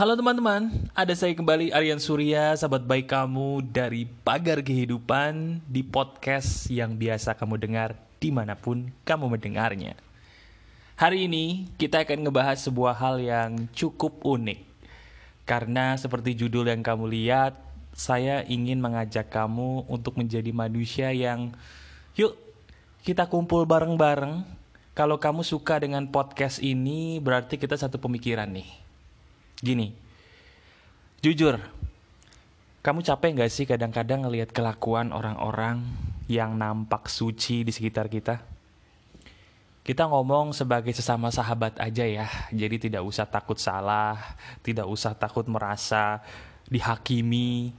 Halo teman-teman, ada saya kembali Aryan Surya, sahabat baik kamu dari Pagar Kehidupan di podcast yang biasa kamu dengar di mana pun kamu mendengarnya. Hari ini kita akan ngebahas sebuah hal yang cukup unik. Karena seperti judul yang kamu lihat, saya ingin mengajak kamu untuk menjadi manusia yang yuk kita kumpul bareng-bareng. Kalau kamu suka dengan podcast ini, berarti kita satu pemikiran nih. Gini, jujur, kamu capek gak sih kadang-kadang ngelihat kelakuan orang-orang yang nampak suci di sekitar kita? Kita ngomong sebagai sesama sahabat aja ya, jadi tidak usah takut salah, tidak usah takut merasa dihakimi.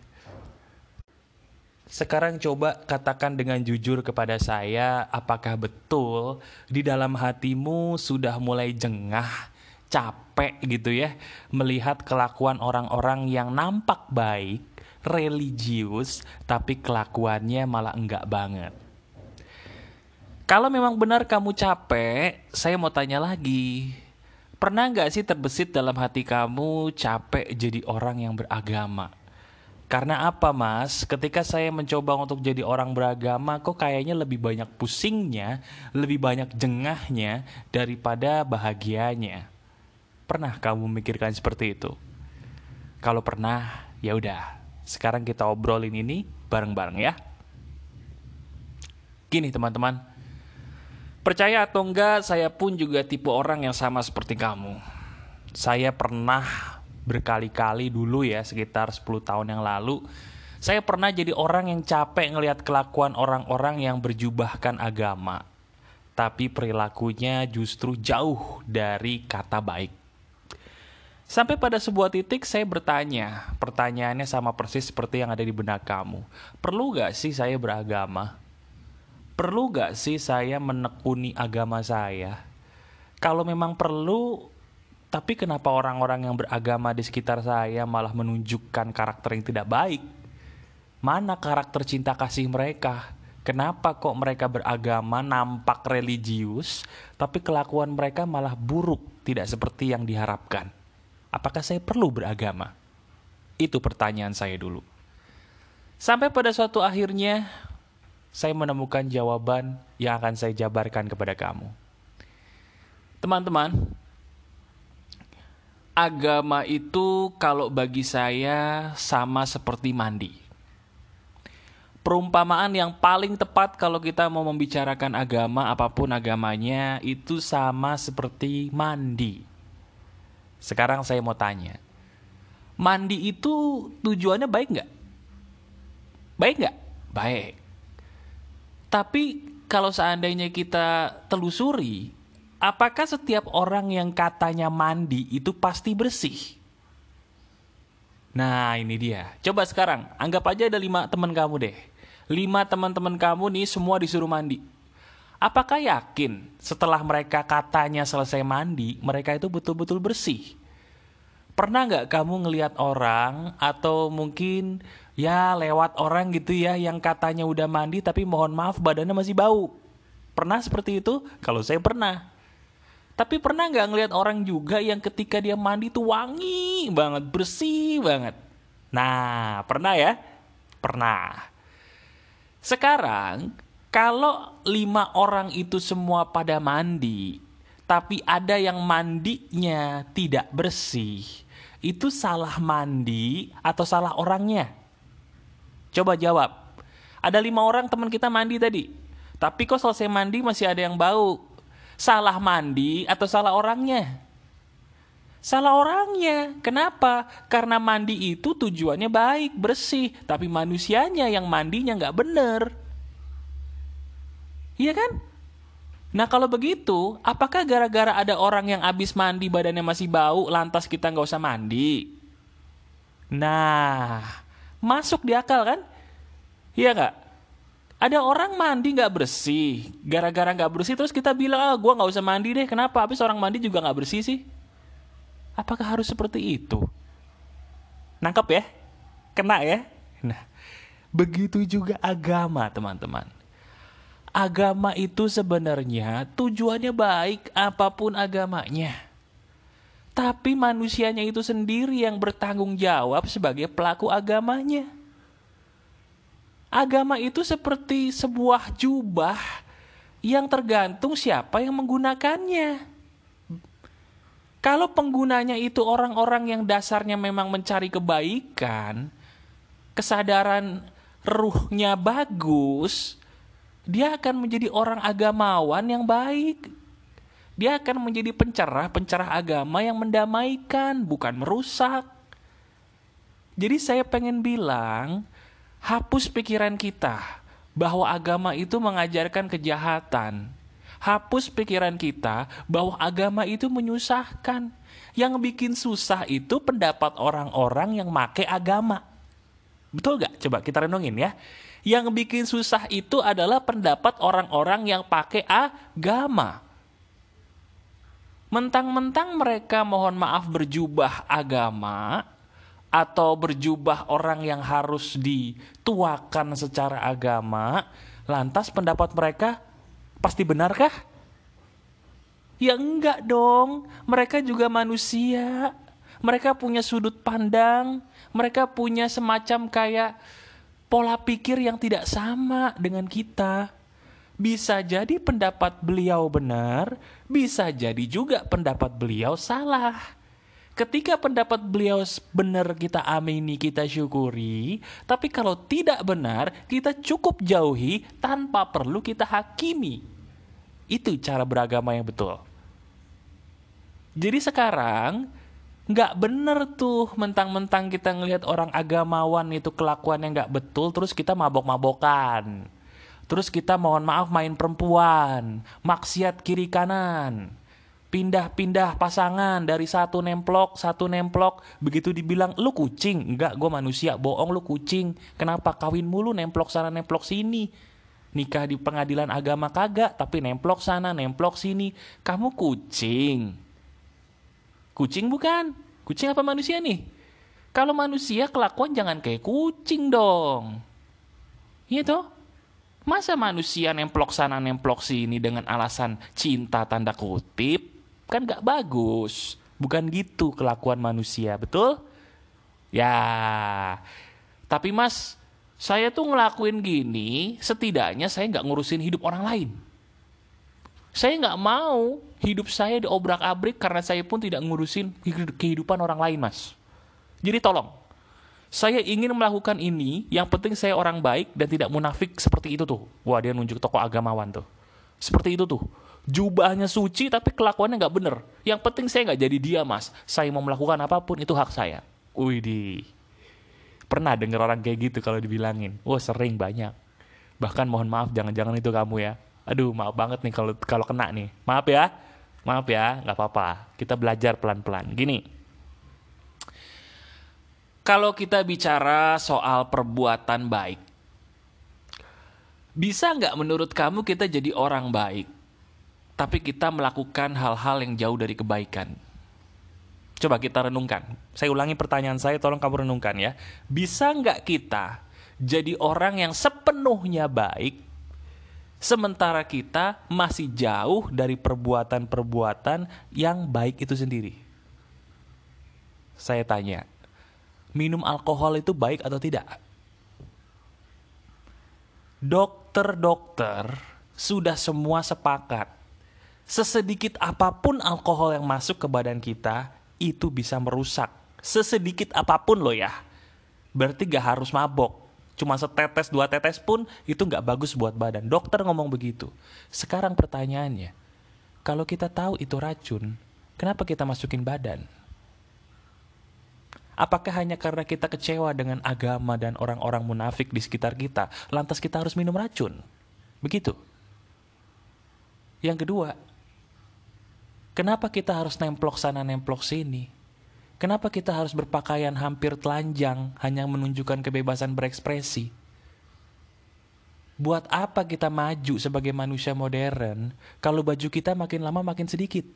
Sekarang coba katakan dengan jujur kepada saya, apakah betul di dalam hatimu sudah mulai jengah, capek gitu ya, melihat kelakuan orang-orang yang nampak baik, religius, tapi kelakuannya malah enggak banget. Kalau memang benar kamu capek, saya mau tanya lagi. Pernah nggak sih terbesit dalam hati kamu capek jadi orang yang beragama? Karena apa mas? Ketika saya mencoba untuk jadi orang beragama, kok kayaknya lebih banyak pusingnya, lebih banyak jengahnya daripada bahagianya. Pernah kamu memikirkan seperti itu? Kalau pernah, ya udah. Sekarang kita obrolin ini bareng-bareng ya. Gini teman-teman, percaya atau enggak, saya pun juga tipe orang yang sama seperti kamu. Saya pernah berkali-kali dulu ya sekitar 10 tahun yang lalu saya pernah jadi orang yang capek ngelihat kelakuan orang-orang yang berjubahkan agama tapi perilakunya justru jauh dari kata baik sampai pada sebuah titik saya bertanya pertanyaannya sama persis seperti yang ada di benak kamu perlu gak sih saya beragama perlu gak sih saya menekuni agama saya kalau memang perlu tapi kenapa orang-orang yang beragama di sekitar saya malah menunjukkan karakter yang tidak baik? Mana karakter cinta kasih mereka? Kenapa kok mereka beragama nampak religius, tapi kelakuan mereka malah buruk, tidak seperti yang diharapkan? Apakah saya perlu beragama? Itu pertanyaan saya dulu. Sampai pada suatu akhirnya, saya menemukan jawaban yang akan saya jabarkan kepada kamu. Teman-teman, agama itu kalau bagi saya sama seperti mandi. Perumpamaan yang paling tepat kalau kita mau membicarakan agama apa pun agamanya itu sama seperti mandi. Sekarang saya mau tanya, mandi itu tujuannya baik nggak? Baik nggak? Baik. Tapi kalau seandainya kita telusuri, apakah setiap orang yang katanya mandi itu pasti bersih? Nah ini dia. Coba sekarang, anggap aja ada lima teman kamu deh. Lima teman-teman kamu nih semua disuruh mandi. Apakah yakin setelah mereka katanya selesai mandi, mereka itu betul-betul bersih? Pernah nggak kamu ngelihat orang atau mungkin ya lewat orang gitu ya yang katanya udah mandi tapi mohon maaf badannya masih bau? Pernah seperti itu? Kalau saya pernah. Tapi pernah nggak ngelihat orang juga yang ketika dia mandi tuh wangi banget, bersih banget? Nah, pernah ya? Pernah. Sekarang, kalau lima orang itu semua pada mandi, tapi ada yang mandinya tidak bersih, itu salah mandi atau salah orangnya? Coba jawab. Ada lima orang teman kita mandi tadi, tapi kok selesai mandi masih ada yang bau? Salah mandi atau salah orangnya? Salah orangnya. Kenapa? Karena mandi itu tujuannya baik, bersih. Tapi manusianya yang mandinya nggak bener. Iya kan? Nah kalau begitu, apakah gara-gara ada orang yang abis mandi badannya masih bau, lantas kita nggak usah mandi? Nah, masuk di akal kan? Iya nggak? Ada orang mandi nggak bersih, gara-gara nggak bersih terus kita bilang, ah gue nggak usah mandi deh. Kenapa? Habis orang mandi juga nggak bersih sih? Apakah harus seperti itu? Nangkep ya? Kena ya? Nah, begitu juga agama, teman-teman. Agama itu sebenarnya tujuannya baik apa pun agamanya. Tapi manusianya itu sendiri yang bertanggung jawab sebagai pelaku agamanya. Agama itu seperti sebuah jubah yang tergantung siapa yang menggunakannya. Kalau penggunanya itu orang-orang yang dasarnya memang mencari kebaikan, kesadaran ruhnya bagus, dia akan menjadi orang agamawan yang baik. Dia akan menjadi pencerah-pencerah agama yang mendamaikan, bukan merusak. Jadi saya pengen bilang, hapus pikiran kita bahwa agama itu mengajarkan kejahatan Hapus pikiran kita bahwa agama itu menyusahkan. Yang bikin susah itu pendapat orang-orang yang make agama. Betul gak? Coba kita renungin ya. Yang bikin susah itu adalah pendapat orang-orang yang pakai agama. Mentang-mentang mereka mohon maaf berjubah agama atau berjubah orang yang harus dituakan secara agama, lantas pendapat mereka pasti benarkah? Ya enggak dong, mereka juga manusia. Mereka punya sudut pandang, mereka punya semacam kayak pola pikir yang tidak sama dengan kita. Bisa jadi pendapat beliau benar, bisa jadi juga pendapat beliau salah. Ketika pendapat beliau benar kita amini, kita syukuri, tapi kalau tidak benar, kita cukup jauhi tanpa perlu kita hakimi. Itu cara beragama yang betul. Jadi sekarang nggak bener tuh mentang-mentang kita ngelihat orang agamawan itu kelakuan yang nggak betul terus kita mabok-mabokan. Terus kita mohon maaf main perempuan, maksiat kiri kanan. Pindah-pindah pasangan dari satu nemplok, satu nemplok. Begitu dibilang, lu kucing. Enggak, gue manusia. Bohong, lu kucing. Kenapa kawin mulu nemplok sana, nemplok sini nikah di pengadilan agama kagak tapi nemplok sana nemplok sini kamu kucing kucing bukan? Kucing apa manusia nih? Kalau manusia kelakuan jangan kayak kucing dong. Iya toh? Masa manusia nemplok sana nemplok sini dengan alasan cinta tanda kutip? Kan gak bagus. Bukan gitu kelakuan manusia betul? Ya. Tapi mas saya tuh ngelakuin gini, setidaknya saya nggak ngurusin hidup orang lain. Saya nggak mau hidup saya diobrak-abrik karena saya pun tidak ngurusin kehidupan orang lain, mas. Jadi tolong, saya ingin melakukan ini, yang penting saya orang baik dan tidak munafik seperti itu tuh. Wah dia nunjuk tokoh agamawan tuh. Seperti itu tuh. Jubahnya suci tapi kelakuannya nggak bener. Yang penting saya nggak jadi dia mas. Saya mau melakukan apa pun itu hak saya. Widih. Pernah denger orang kayak gitu kalau dibilangin? Wah sering banyak. Bahkan mohon maaf jangan-jangan itu kamu ya. Aduh maaf banget nih kalau kalau kena nih. Maaf ya. Maaf ya, nggak apa-apa. Kita belajar pelan-pelan. Gini. Kalau kita bicara soal perbuatan baik, bisa nggak menurut kamu kita jadi orang baik, tapi kita melakukan hal-hal yang jauh dari kebaikan? Coba kita renungkan. Saya ulangi pertanyaan saya, tolong kamu renungkan ya. Bisa nggak kita jadi orang yang sepenuhnya baik, sementara kita masih jauh dari perbuatan-perbuatan yang baik itu sendiri? Saya tanya, minum alkohol itu baik atau tidak? Dokter-dokter sudah semua sepakat. Sesedikit apa pun alkohol yang masuk ke badan kita, itu bisa merusak sesedikit apa pun loh ya. Berarti gak harus mabok. Cuma setetes dua tetes pun itu gak bagus buat badan. Dokter ngomong begitu. Sekarang pertanyaannya, kalau kita tahu itu racun, kenapa kita masukin badan? Apakah hanya karena kita kecewa dengan agama dan orang-orang munafik di sekitar kita, lantas kita harus minum racun? Begitu. Yang kedua, Kenapa kita harus nemplok sana nemplok sini? Kenapa kita harus berpakaian hampir telanjang hanya menunjukkan kebebasan berekspresi? Buat apa kita maju sebagai manusia modern kalau baju kita makin lama makin sedikit?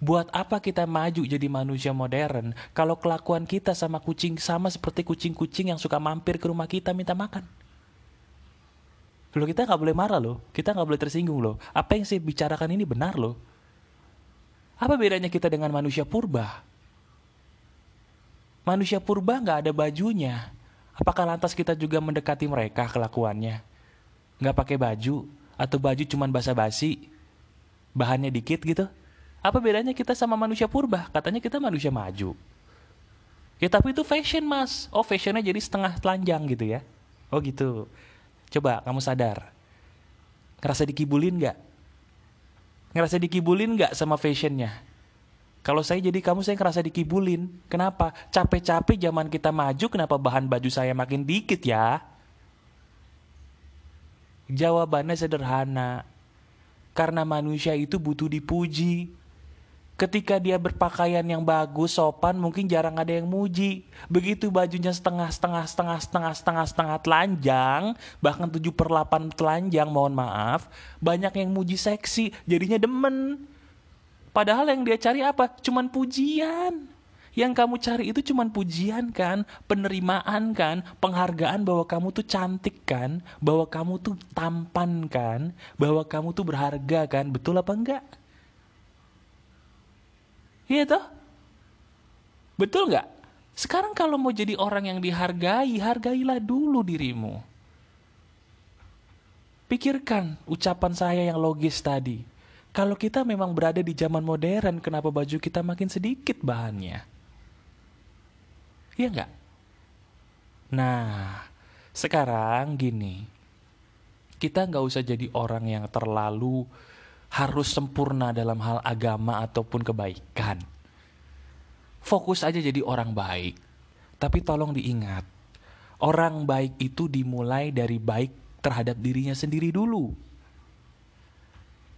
Buat apa kita maju jadi manusia modern kalau kelakuan kita sama kucing sama seperti kucing-kucing yang suka mampir ke rumah kita minta makan? Loh kita nggak boleh marah loh, kita nggak boleh tersinggung loh. Apa yang saya bicarakan ini benar loh. Apa bedanya kita dengan manusia purba? Manusia purba nggak ada bajunya. Apakah lantas kita juga mendekati mereka kelakuannya? Nggak pakai baju? Atau baju cuman basa-basi? Bahannya dikit gitu? Apa bedanya kita sama manusia purba? Katanya kita manusia maju. Ya tapi itu fashion mas. Oh fashionnya jadi setengah telanjang gitu ya. Oh gitu. Coba kamu sadar. Ngerasa dikibulin nggak? Ngerasa dikibulin nggak sama fashionnya? Kalau saya jadi kamu saya ngerasa dikibulin. Kenapa? Capek-capek zaman kita maju, kenapa bahan baju saya makin dikit ya? Jawabannya sederhana. Karena manusia itu butuh dipuji. Ketika dia berpakaian yang bagus, sopan, mungkin jarang ada yang muji. Begitu bajunya setengah, setengah, setengah, setengah, setengah, setengah telanjang, bahkan 7 per 8 telanjang, mohon maaf, banyak yang muji seksi, jadinya demen. Padahal yang dia cari apa? Cuman pujian. Yang kamu cari itu cuman pujian kan, penerimaan kan, penghargaan bahwa kamu tuh cantik kan, bahwa kamu tuh tampan kan, bahwa kamu tuh berharga kan, betul apa enggak? Iya toh? Betul nggak? Sekarang kalau mau jadi orang yang dihargai, hargailah dulu dirimu. Pikirkan ucapan saya yang logis tadi. Kalau kita memang berada di zaman modern, kenapa baju kita makin sedikit bahannya? Iya nggak? Nah, sekarang gini. Kita nggak usah jadi orang yang terlalu harus sempurna dalam hal agama ataupun kebaikan. Fokus aja jadi orang baik. Tapi tolong diingat, orang baik itu dimulai dari baik terhadap dirinya sendiri dulu.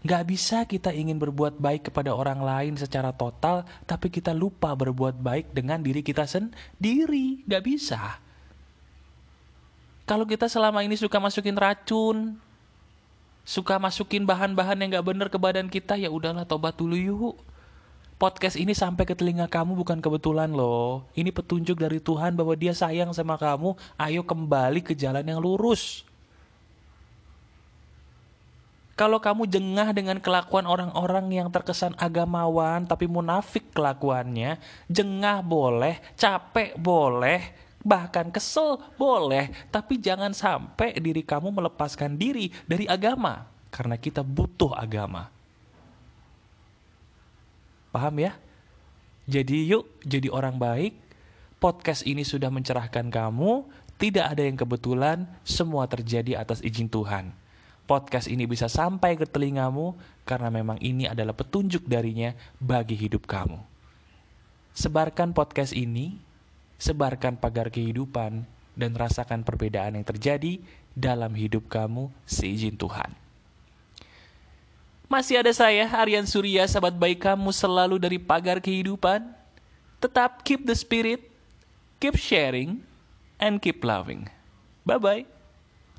Gak bisa kita ingin berbuat baik kepada orang lain secara total, tapi kita lupa berbuat baik dengan diri kita sendiri. Gak bisa. Kalau kita selama ini suka masukin racun, suka masukin bahan-bahan yang gak bener ke badan kita, ya udahlah tobat dulu yuk. Podcast ini sampai ke telinga kamu bukan kebetulan loh. Ini petunjuk dari Tuhan bahwa dia sayang sama kamu. Ayo kembali ke jalan yang lurus. Kalau kamu jengah dengan kelakuan orang-orang yang terkesan agamawan tapi munafik kelakuannya, jengah boleh, capek boleh, bahkan kesel boleh, tapi jangan sampai diri kamu melepaskan diri dari agama karena kita butuh agama. Paham ya? Jadi yuk jadi orang baik. Podcast ini sudah mencerahkan kamu, tidak ada yang kebetulan, semua terjadi atas izin Tuhan. Podcast ini bisa sampai ke telingamu karena memang ini adalah petunjuk darinya bagi hidup kamu. Sebarkan podcast ini sebarkan pagar kehidupan, dan rasakan perbedaan yang terjadi dalam hidup kamu seizin Tuhan. Masih ada saya, Aryan Surya, sahabat baik kamu selalu dari pagar kehidupan. Tetap keep the spirit, keep sharing, and keep loving. Bye-bye.